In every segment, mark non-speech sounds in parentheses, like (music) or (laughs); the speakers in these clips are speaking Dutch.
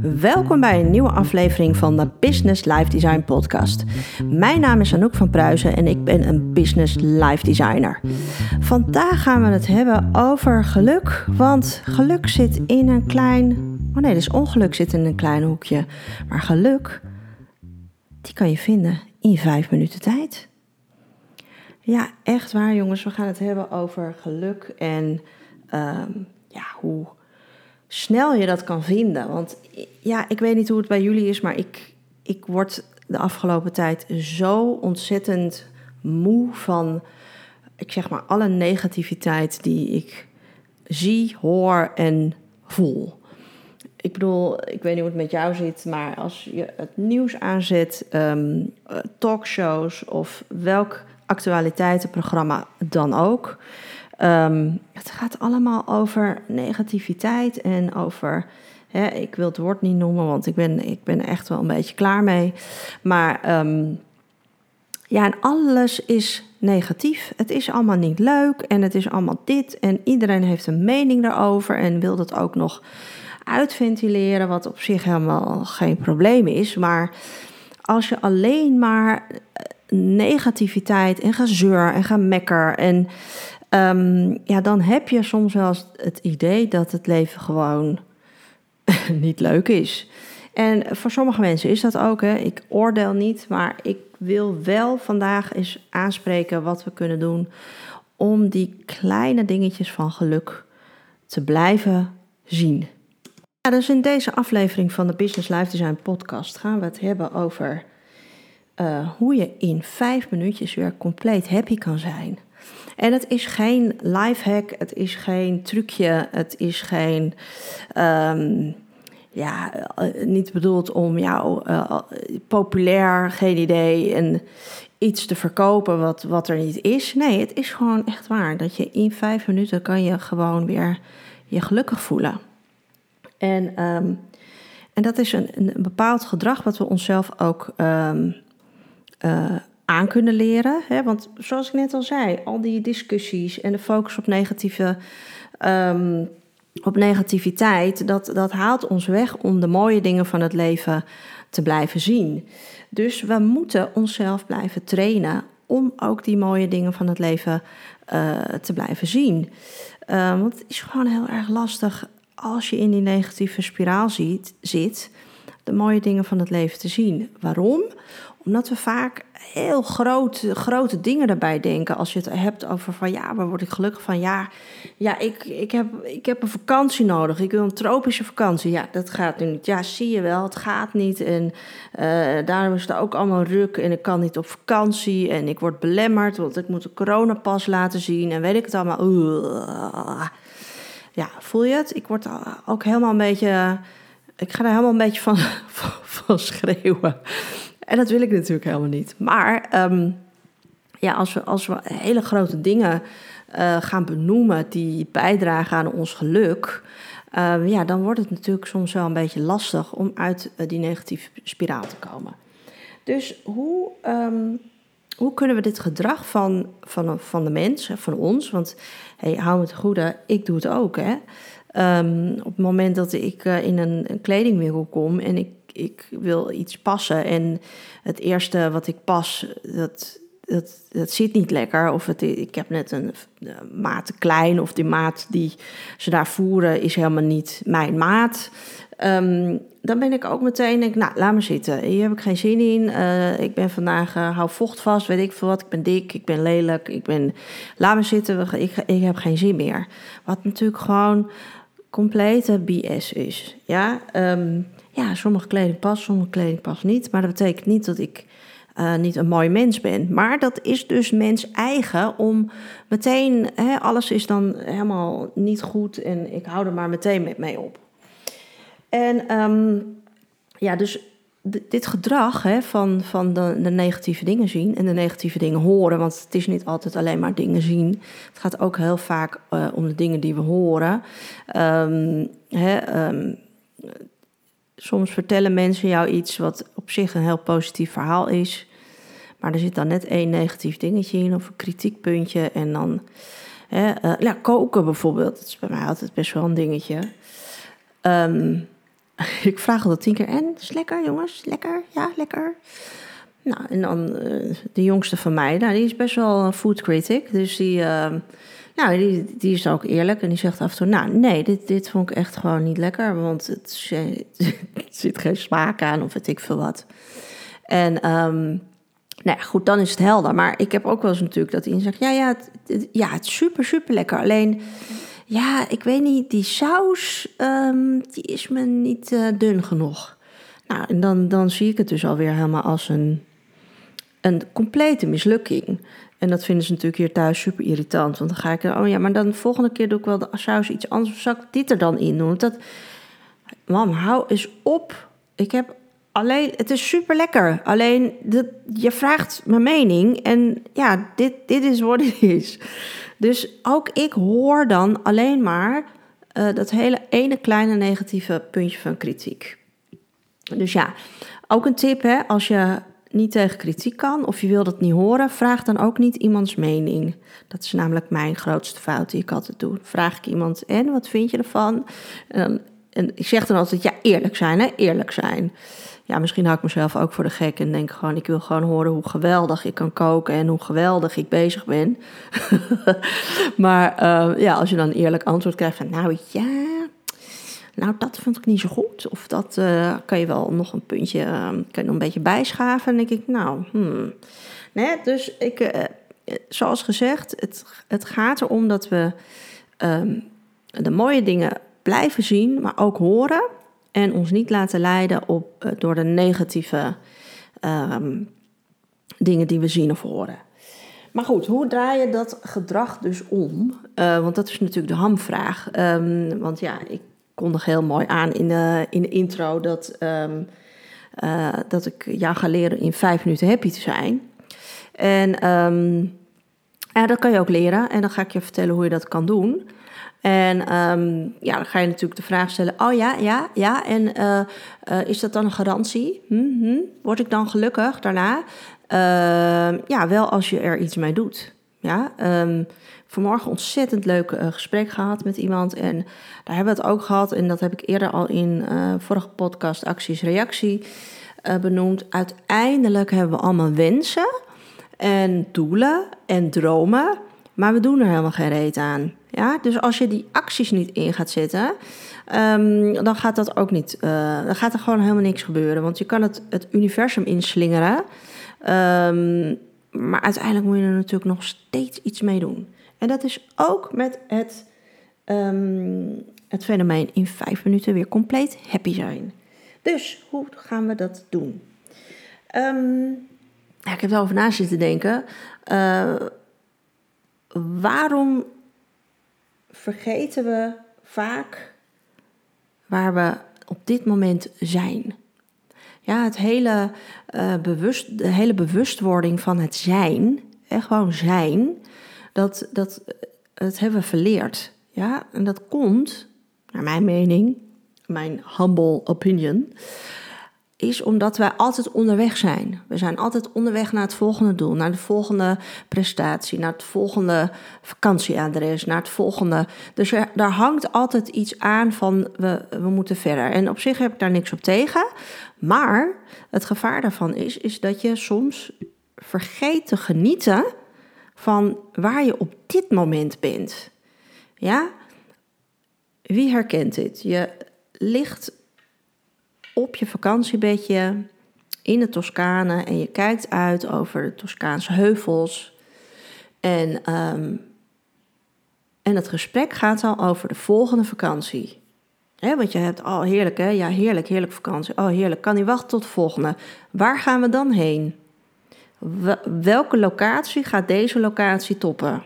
Welkom bij een nieuwe aflevering van de Business Life Design Podcast. Mijn naam is Anouk van Pruisen en ik ben een Business Life Designer. Vandaag gaan we het hebben over geluk, want geluk zit in een klein. Oh nee, dus ongeluk zit in een klein hoekje. Maar geluk, die kan je vinden in vijf minuten tijd. Ja, echt waar, jongens. We gaan het hebben over geluk en ehm, ja, hoe snel je dat kan vinden. Want ja, ik weet niet hoe het bij jullie is, maar ik, ik word de afgelopen tijd zo ontzettend moe van, ik zeg maar, alle negativiteit die ik zie, hoor en voel. Ik bedoel, ik weet niet hoe het met jou zit, maar als je het nieuws aanzet, um, talkshows of welk actualiteitenprogramma dan ook. Um, het gaat allemaal over negativiteit en over. Hè, ik wil het woord niet noemen, want ik ben, ik ben echt wel een beetje klaar mee. Maar um, ja, en alles is negatief. Het is allemaal niet leuk en het is allemaal dit. En iedereen heeft een mening daarover en wil dat ook nog uitventileren, wat op zich helemaal geen probleem is. Maar als je alleen maar negativiteit en gezeur en gemekker en um, ja, dan heb je soms wel het idee dat het leven gewoon (laughs) niet leuk is. En voor sommige mensen is dat ook. Hè. Ik oordeel niet, maar ik wil wel vandaag eens aanspreken wat we kunnen doen om die kleine dingetjes van geluk te blijven zien. Ja, dus in deze aflevering van de Business Life Design podcast gaan we het hebben over uh, hoe je in vijf minuutjes weer compleet happy kan zijn. En het is geen lifehack, het is geen trucje, het is geen. Um, ja, eh, niet bedoeld om jou uh, populair, geen idee, en iets te verkopen wat, wat er niet is. Nee, het is gewoon echt waar. Dat je in vijf minuten kan je gewoon weer je gelukkig voelen. En, um, en dat is een, een bepaald gedrag wat we onszelf ook um, aan kunnen leren. Hè? Want zoals ik net al zei, al die discussies en de focus op negatieve. Um, op negativiteit, dat, dat haalt ons weg om de mooie dingen van het leven te blijven zien. Dus we moeten onszelf blijven trainen om ook die mooie dingen van het leven uh, te blijven zien. Uh, want het is gewoon heel erg lastig als je in die negatieve spiraal ziet, zit, de mooie dingen van het leven te zien. Waarom? Omdat we vaak heel grote, grote dingen daarbij denken. Als je het hebt over van ja, waar word ik gelukkig van? Ja, ja ik, ik, heb, ik heb een vakantie nodig. Ik wil een tropische vakantie. Ja, dat gaat nu niet. Ja, zie je wel, het gaat niet. En uh, daarom is het ook allemaal ruk. En ik kan niet op vakantie. En ik word belemmerd, want ik moet een coronapas laten zien. En weet ik het allemaal. Ja, voel je het? Ik word ook helemaal een beetje. Ik ga er helemaal een beetje van, (laughs) van, van schreeuwen. En dat wil ik natuurlijk helemaal niet. Maar um, ja, als we, als we hele grote dingen uh, gaan benoemen die bijdragen aan ons geluk, uh, ja, dan wordt het natuurlijk soms wel een beetje lastig om uit uh, die negatieve spiraal te komen. Dus hoe, um, hoe kunnen we dit gedrag van, van, van de mens, van ons, want hey, hou me te goede, ik doe het ook, hè. Op het moment dat ik in een, een kledingwinkel kom en ik ik wil iets passen. En het eerste wat ik pas, dat, dat, dat zit niet lekker. Of het, ik heb net een, maat te klein. Of die maat die ze daar voeren is helemaal niet mijn maat. Um, dan ben ik ook meteen, denk, nou, laat me zitten. Hier heb ik geen zin in. Uh, ik ben vandaag, uh, hou vocht vast, weet ik veel wat. Ik ben dik, ik ben lelijk, ik ben... Laat me zitten, ik, ik heb geen zin meer. Wat natuurlijk gewoon complete BS is. Ja, um, ja, sommige kleding past, sommige kleding past niet. Maar dat betekent niet dat ik uh, niet een mooi mens ben. Maar dat is dus mens eigen om meteen, hè, alles is dan helemaal niet goed en ik hou er maar meteen met mee op. En um, ja, dus dit gedrag hè, van, van de, negatieve dingen zien en de negatieve dingen horen, want het is niet altijd alleen maar dingen zien. Het gaat ook heel vaak uh, om de dingen die we horen. Um, hè, um, Soms vertellen mensen jou iets wat op zich een heel positief verhaal is. Maar er zit dan net één negatief dingetje in of een kritiekpuntje. En dan hè, uh, ja, koken bijvoorbeeld. Dat is bij mij altijd best wel een dingetje. Um, (laughs) ik vraag altijd tien keer, en, is lekker jongens? Lekker? Ja, lekker. Nou, en dan de jongste van mij, nou, die is best wel een food critic. Dus die, nou, die, is ook eerlijk en die zegt af en toe... nou, nee, dit, dit vond ik echt gewoon niet lekker... want het, het (laughs) zit geen smaak aan of weet ik veel wat. En um, nou ja, goed, dan is het helder. Maar ik heb ook wel eens natuurlijk dat iemand zegt... ja, ja, het, ja, het is super, super lekker. Alleen, ja, ik weet niet, die saus... Um, die is me niet uh, dun genoeg. Nou, en dan, dan zie ik het dus alweer helemaal als een, een complete mislukking... En dat vinden ze natuurlijk hier thuis super irritant. Want dan ga ik, oh ja, maar dan de volgende keer doe ik wel de saus iets anders. Zal ik dit er dan in doen? Dat, mam, hou eens op. Ik heb alleen, het is super lekker. Alleen, je vraagt mijn mening. En ja, dit, dit is wat het is. Dus ook ik hoor dan alleen maar uh, dat hele ene kleine negatieve puntje van kritiek. Dus ja, ook een tip, hè, als je niet tegen kritiek kan of je wilt het niet horen, vraag dan ook niet iemands mening. Dat is namelijk mijn grootste fout die ik altijd doe. Vraag ik iemand, en wat vind je ervan? En, en ik zeg dan altijd, ja, eerlijk zijn, hè, eerlijk zijn. Ja, misschien hou ik mezelf ook voor de gek en denk gewoon, ik wil gewoon horen hoe geweldig ik kan koken en hoe geweldig ik bezig ben. (laughs) maar uh, ja, als je dan een eerlijk antwoord krijgt van, nou ja, nou, dat vond ik niet zo goed. Of dat uh, kan je wel nog een puntje, uh, kan je nog een beetje bijschaven. En denk ik, nou, hmm. Nee, dus ik, uh, zoals gezegd, het, het gaat erom dat we um, de mooie dingen blijven zien, maar ook horen. En ons niet laten leiden op, door de negatieve um, dingen die we zien of horen. Maar goed, hoe draai je dat gedrag dus om? Want dat is natuurlijk de hamvraag. Um, want ja, ik kondig heel mooi aan in de, in intro dat, um, uh, dat ik jou ga leren in vijf minuten happy te zijn. En um, ja, dat kan je ook leren en dan ga ik je vertellen hoe je dat kan doen. En um, ja, dan ga je natuurlijk de vraag stellen: Oh ja, ja, ja. En uh, uh, is dat dan een garantie? -hmm. Word ik dan gelukkig daarna? Ja, wel als je er iets mee doet. Ja, um, vanmorgen ontzettend leuk uh, gesprek gehad met iemand. En daar hebben we het ook gehad. En dat heb ik eerder al in uh, vorige podcast Acties Reactie uh, benoemd. Uiteindelijk hebben we allemaal wensen en doelen en dromen. Maar we doen er helemaal geen reet aan. Ja? Dus als je die acties niet in gaat zetten, um, dan gaat dat ook niet. dan gaat er gewoon helemaal niks gebeuren. Want je kan het, het universum inslingeren. Um, maar uiteindelijk moet je er natuurlijk nog steeds iets mee doen. En dat is ook met het, um, het fenomeen in vijf minuten weer compleet happy zijn. Dus hoe gaan we dat doen? Um, ja, ik heb erover na zitten denken. Uh, waarom vergeten we vaak waar we op dit moment zijn? Ja, het hele, uh, bewust, de hele bewustwording van het zijn, en gewoon zijn, dat, dat, dat hebben we verleerd. Ja, en dat komt, naar mijn mening, mijn humble opinion, is omdat wij altijd onderweg zijn. We zijn altijd onderweg naar het volgende doel, naar de volgende prestatie, naar het volgende vakantieadres, naar het volgende. Dus daar hangt altijd iets aan van we, we moeten verder. En op zich heb ik daar niks op tegen. Maar het gevaar daarvan is, is dat je soms vergeet te genieten van waar je op dit moment bent. Ja? Wie herkent dit? Je ligt op je vakantiebedje in de Toscane en je kijkt uit over de Toscaanse heuvels. En, um, en het gesprek gaat al over de volgende vakantie. He, want je hebt, oh heerlijk hè, ja heerlijk, heerlijk vakantie. Oh heerlijk, kan niet wachten tot de volgende. Waar gaan we dan heen? welke locatie gaat deze locatie toppen?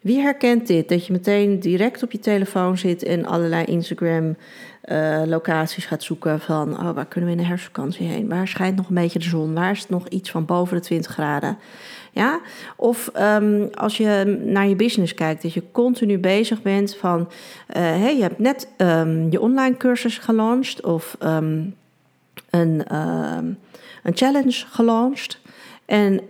Wie herkent dit? Dat je meteen direct op je telefoon zit en allerlei Instagram-locaties uh, gaat zoeken van oh, waar kunnen we in de herfstvakantie heen? Waar schijnt nog een beetje de zon? Waar is het nog iets van boven de 20 graden? Ja? Of um, als je naar je business kijkt, dat je continu bezig bent van, uh, hey, je hebt net um, je online cursus gelanceerd of um, een een challenge gelanceerd. En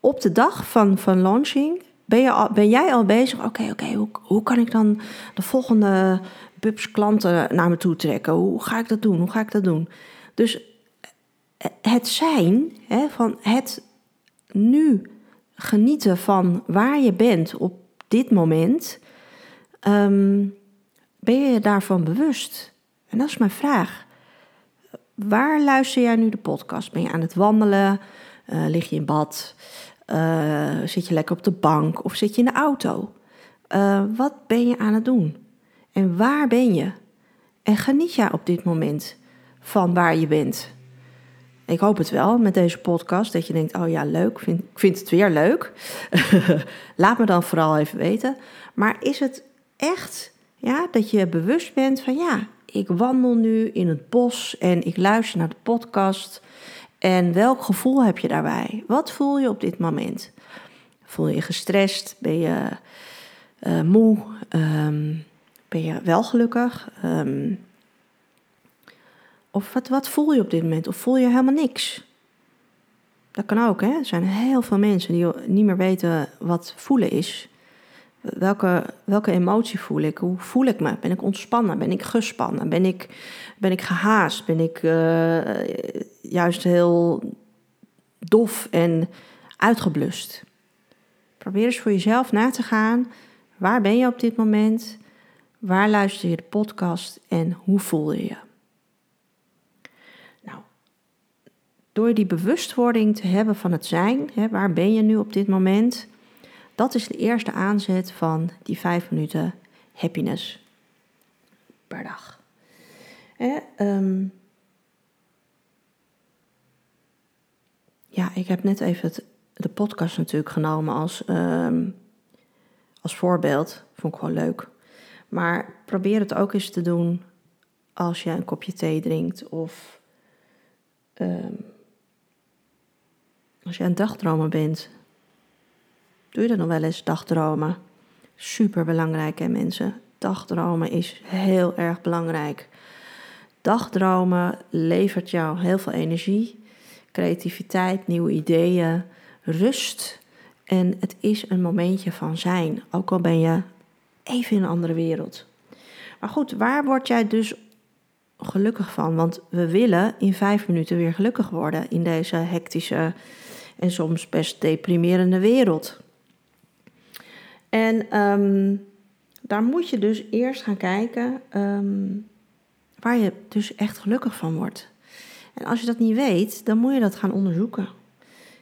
op de dag van, van launching ben, je ben jij al bezig. Oké, oké, hoe, hoe kan ik dan de volgende bubs klanten naar me toe trekken. Hoe ga ik dat doen? Hoe ga ik dat doen? Dus het zijn, hè, van het nu genieten van waar je bent op dit moment, ehm, ben je je daarvan bewust? En dat is mijn vraag. Waar luister jij nu de podcast? Ben je aan het wandelen? Uh, lig je in bad? Uh, zit je lekker op de bank? Of zit je in de auto? Wat ben je aan het doen? En waar ben je? En geniet jij op dit moment van waar je bent? Ik hoop het wel met deze podcast. Dat je denkt, oh ja, leuk. Vind, ik vind het weer leuk. (laughs) Laat me dan vooral even weten. Maar is het echt ja, dat je bewust bent van ja, ik wandel nu in het bos en ik luister naar de podcast. En welk gevoel heb je daarbij? Wat voel je op dit moment? Voel je je gestrest? Ben je uh, moe? Um, ben je wel gelukkig? Um, of wat, voel je op dit moment? Of voel je helemaal niks? Dat kan ook, hè? Er zijn heel veel mensen die niet meer weten wat voelen is. Welke, welke emotie voel ik? Hoe voel ik me? Ben ik ontspannen? Ben ik gespannen? Ben ik, ben ik gehaast? Ben ik uh, juist heel dof en uitgeblust? Probeer eens voor jezelf na te gaan. Waar ben je op dit moment? Waar luister je de podcast en hoe voel je je? door die bewustwording te hebben van het zijn, hè, waar ben je nu op dit moment, dat is de eerste aanzet van die vijf minuten happiness per dag. Hè, ehm, ja, ik heb net even het, de podcast natuurlijk genomen als, um, als voorbeeld. Vond ik gewoon leuk. Maar probeer het ook eens te doen als je een kopje thee drinkt of um, als je aan dagdromen bent, doe je dat nog wel eens, dagdromen? Super belangrijk hè mensen. Dagdromen is heel erg belangrijk. Dagdromen levert jou heel veel energie, creativiteit, nieuwe ideeën, rust. En het is een momentje van zijn, ook al ben je even in een andere wereld. Maar goed, waar word jij dus gelukkig van? Want we willen in vijf minuten weer gelukkig worden in deze hectische en soms best deprimerende wereld. En ehm, daar moet je dus eerst gaan kijken ehm, waar je dus echt gelukkig van wordt. En als je dat niet weet, dan moet je dat gaan onderzoeken.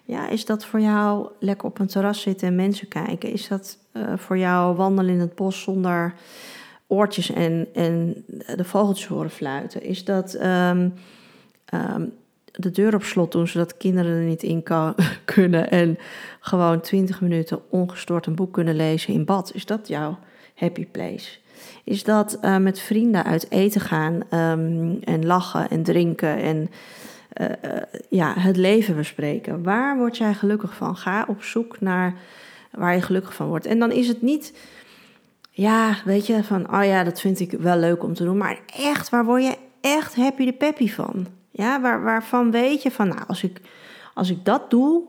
Ja, is dat voor jou lekker op een terras zitten en mensen kijken? Is dat uh, voor jou wandelen in het bos zonder oortjes en, en de vogeltjes horen fluiten? Is dat um, de deur op slot doen, zodat kinderen er niet in (laughs) kunnen en gewoon 20 minuten ongestoord een boek kunnen lezen in bad. Is dat jouw happy place? Is dat uh, met vrienden uit eten gaan um, en lachen en drinken en uh, uh, ja, het leven bespreken? Waar word jij gelukkig van? Ga op zoek naar waar je gelukkig van wordt. En dan is het niet, ja, weet je, van oh ja, dat vind ik wel leuk om te doen, maar echt, waar word je echt happy de peppy van? Ja, waar, waarvan weet je van, nou, als ik, als ik dat doe,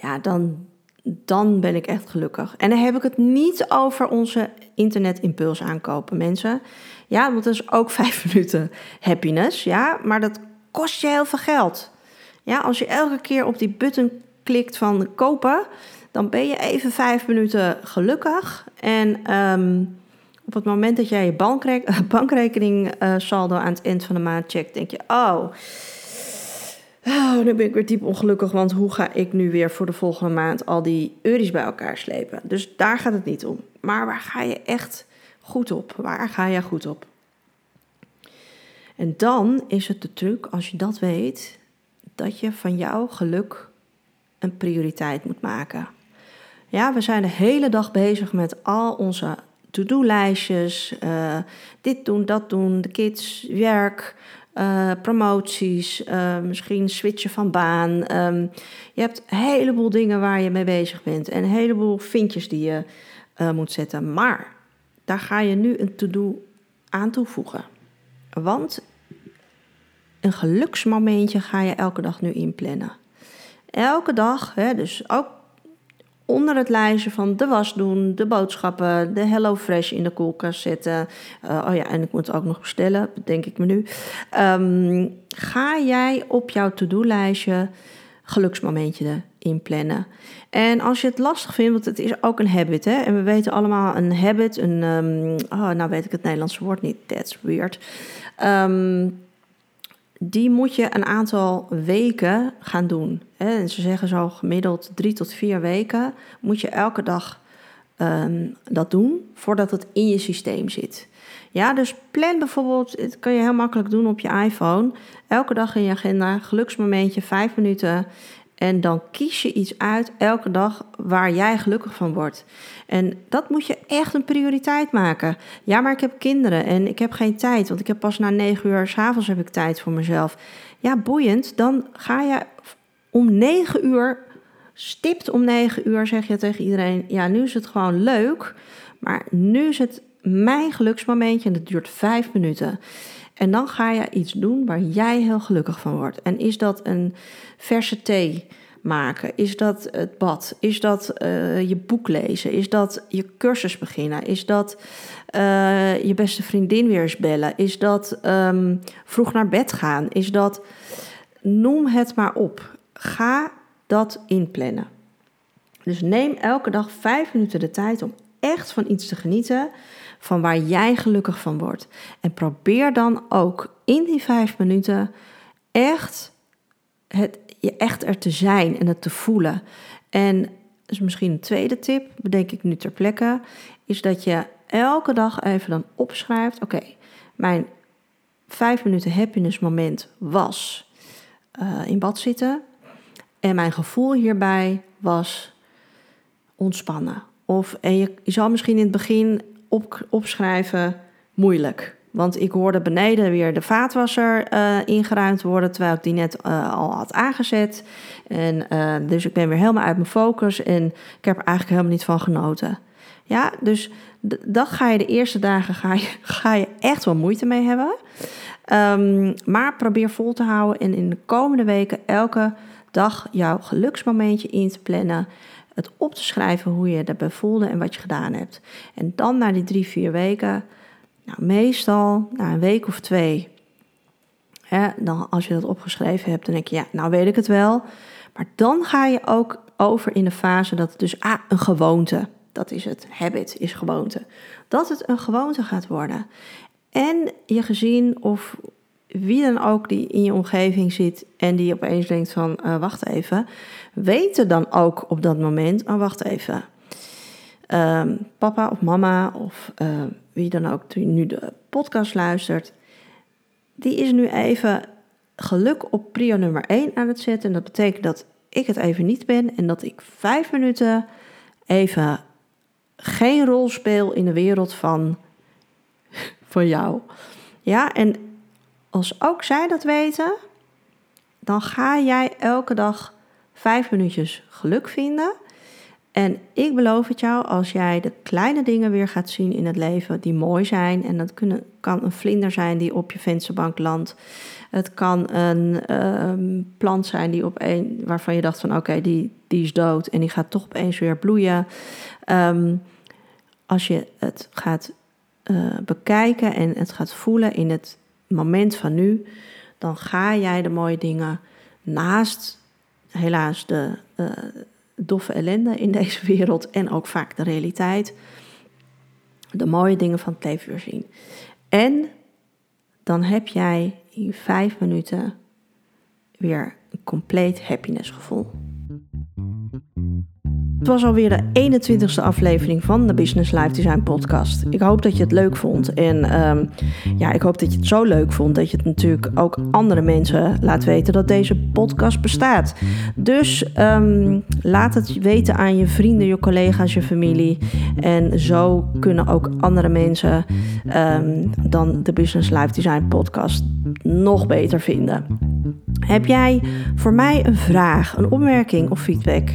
ja, dan, dan ben ik echt gelukkig. En dan heb ik het niet over onze internetimpuls aankopen, mensen. Ja, want dat is ook (laughs) vijf minuten happiness, ja, maar dat kost je heel veel geld. Ja, als je elke keer op die button klikt van kopen, dan ben je even vijf minuten gelukkig. En um, op het moment dat jij je (laughs) bankrekening uh, saldo aan het eind van de maand checkt, denk je: oh, oh, nu ben ik weer diep ongelukkig, want hoe ga ik nu weer voor de volgende maand al die euro's bij elkaar slepen? Dus daar gaat het niet om. Maar waar ga je echt goed op? Waar ga je goed op? En dan is het de truc, als je dat weet, dat je van jouw geluk een prioriteit moet maken. Ja, we zijn de hele dag bezig met al onze to-do-lijstjes, uh, dit doen, dat doen, de kids, werk, uh, promoties, uh, misschien switchen van baan. Um, je hebt een heleboel dingen waar je mee bezig bent en een heleboel vinkjes die je moet zetten. Maar daar ga je nu een to-do aan toevoegen. Want een geluksmomentje ga je elke dag nu inplannen. Elke dag, hè, dus ook onder het lijstje van de was doen, de boodschappen, de Hello Fresh in de koelkast zetten. Uh, oh ja, en ik moet ook nog bestellen, denk ik me nu. Um, ga jij op jouw to-do-lijstje geluksmomentje inplannen. En als je het lastig vindt, want het is ook een habit, hè? en we weten allemaal een habit, een, um, oh, nou weet ik het Nederlandse woord niet, that's weird. Um, die moet je een aantal weken gaan doen. En ze zeggen zo gemiddeld drie tot vier weken moet je elke dag ehm, dat doen voordat het in je systeem zit. Ja, dus plan bijvoorbeeld, het kan je heel makkelijk doen op je iPhone. Elke dag in je agenda, geluksmomentje, vijf minuten. En dan kies je iets uit elke dag waar jij gelukkig van wordt. En dat moet je echt een prioriteit maken. Ja, maar ik heb kinderen en ik heb geen tijd, want ik heb pas na negen uur s'avonds heb ik tijd voor mezelf. Ja, boeiend. Dan ga je om negen uur, stipt om negen uur, zeg je tegen iedereen: Ja, nu is het gewoon leuk, maar nu is het mijn geluksmomentje en het duurt vijf minuten. En dan ga je iets doen waar jij heel gelukkig van wordt. En is dat een verse thee maken? Is dat het bad? Is dat uh, je boek lezen? Is dat je cursus beginnen? Is dat uh, je beste vriendin weer eens bellen? Is dat um, vroeg naar bed gaan? Is dat. Noem het maar op. Ga dat inplannen. Dus neem elke dag vijf minuten de tijd om echt van iets te genieten van waar jij gelukkig van wordt. En probeer dan ook in die vijf minuten echt, het, je echt er te zijn en het te voelen. En dus misschien een tweede tip, bedenk ik nu ter plekke, is dat je elke dag even dan opschrijft: oké, mijn vijf minuten happiness moment was uh, in bad zitten. En mijn gevoel hierbij was ontspannen. Of en je, je zal misschien in het begin op, opschrijven moeilijk. Want ik hoorde beneden weer de vaatwasser uh, ingeruimd worden, terwijl ik die net uh, al had aangezet. En uh, dus ik ben weer helemaal uit mijn focus en ik heb er eigenlijk helemaal niet van genoten. Ja, dus dat ga je de eerste dagen ga je, (laughs) ga je echt wel moeite mee hebben. Um, maar probeer vol te houden en in de komende weken elke dag jouw geluksmomentje in te plannen het op te schrijven hoe je erbij voelde en wat je gedaan hebt. En dan na die drie, vier weken, nou, meestal na een week of twee, hè, dan als je dat opgeschreven hebt, dan denk je, ja, nou weet ik het wel. Maar dan ga je ook over in de fase dat dus ah, een gewoonte, dat is het, habit is gewoonte, dat het een gewoonte gaat worden. En je gezien of wie dan ook die in je omgeving zit en die opeens denkt van uh, wacht even, weten dan ook op dat moment, oh wacht even, um, papa of mama of uh, wie dan ook die nu de podcast luistert, die is nu even geluk op prio nummer 1 aan het zetten. En dat betekent dat ik het even niet ben en dat ik vijf minuten even geen rol speel in de wereld van, (laughs) van jou. Ja, en als ook zij dat weten, dan ga jij elke dag vijf minuutjes geluk vinden. En ik beloof het jou, als jij de kleine dingen weer gaat zien in het leven die mooi zijn. En dat kunnen, kan een vlinder zijn die op je vensterbank landt. Het kan een uh, plant zijn die op een, waarvan je dacht van oké, die, die is dood en die gaat toch opeens weer bloeien. Um, als je het gaat uh, bekijken en het gaat voelen in het moment van nu, dan ga jij de mooie dingen naast helaas de uh, doffe ellende in (laughs) deze wereld en ook vaak de realiteit, de mooie dingen van het leven weer zien. En dan heb jij in vijf minuten weer een compleet happiness gevoel. Het was alweer de 21ste aflevering van de Business Life Design podcast. Ik hoop dat je het leuk vond. En um, ja, ik hoop dat je het zo leuk vond dat je het natuurlijk ook andere mensen laat weten dat deze podcast bestaat. Dus um, laat het weten aan je vrienden, je collega's, je familie. En zo kunnen ook andere mensen um, dan de Business Life Design podcast nog beter vinden. Heb jij voor mij een vraag, een opmerking of feedback?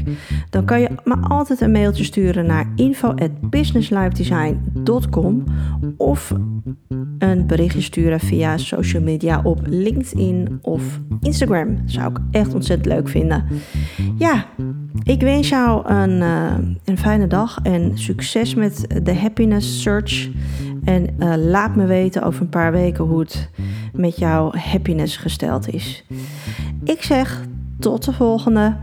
Dan kan je me altijd een mailtje sturen naar info@businesslifedesign.com of een berichtje sturen via social media op LinkedIn of Instagram. Zou ik echt ontzettend leuk vinden. Ja, ik wens jou een, eh, een fijne dag en succes met de happiness search. En eh, laat me weten over een paar weken hoe het met jouw happiness gesteld is. Ik zeg tot de volgende.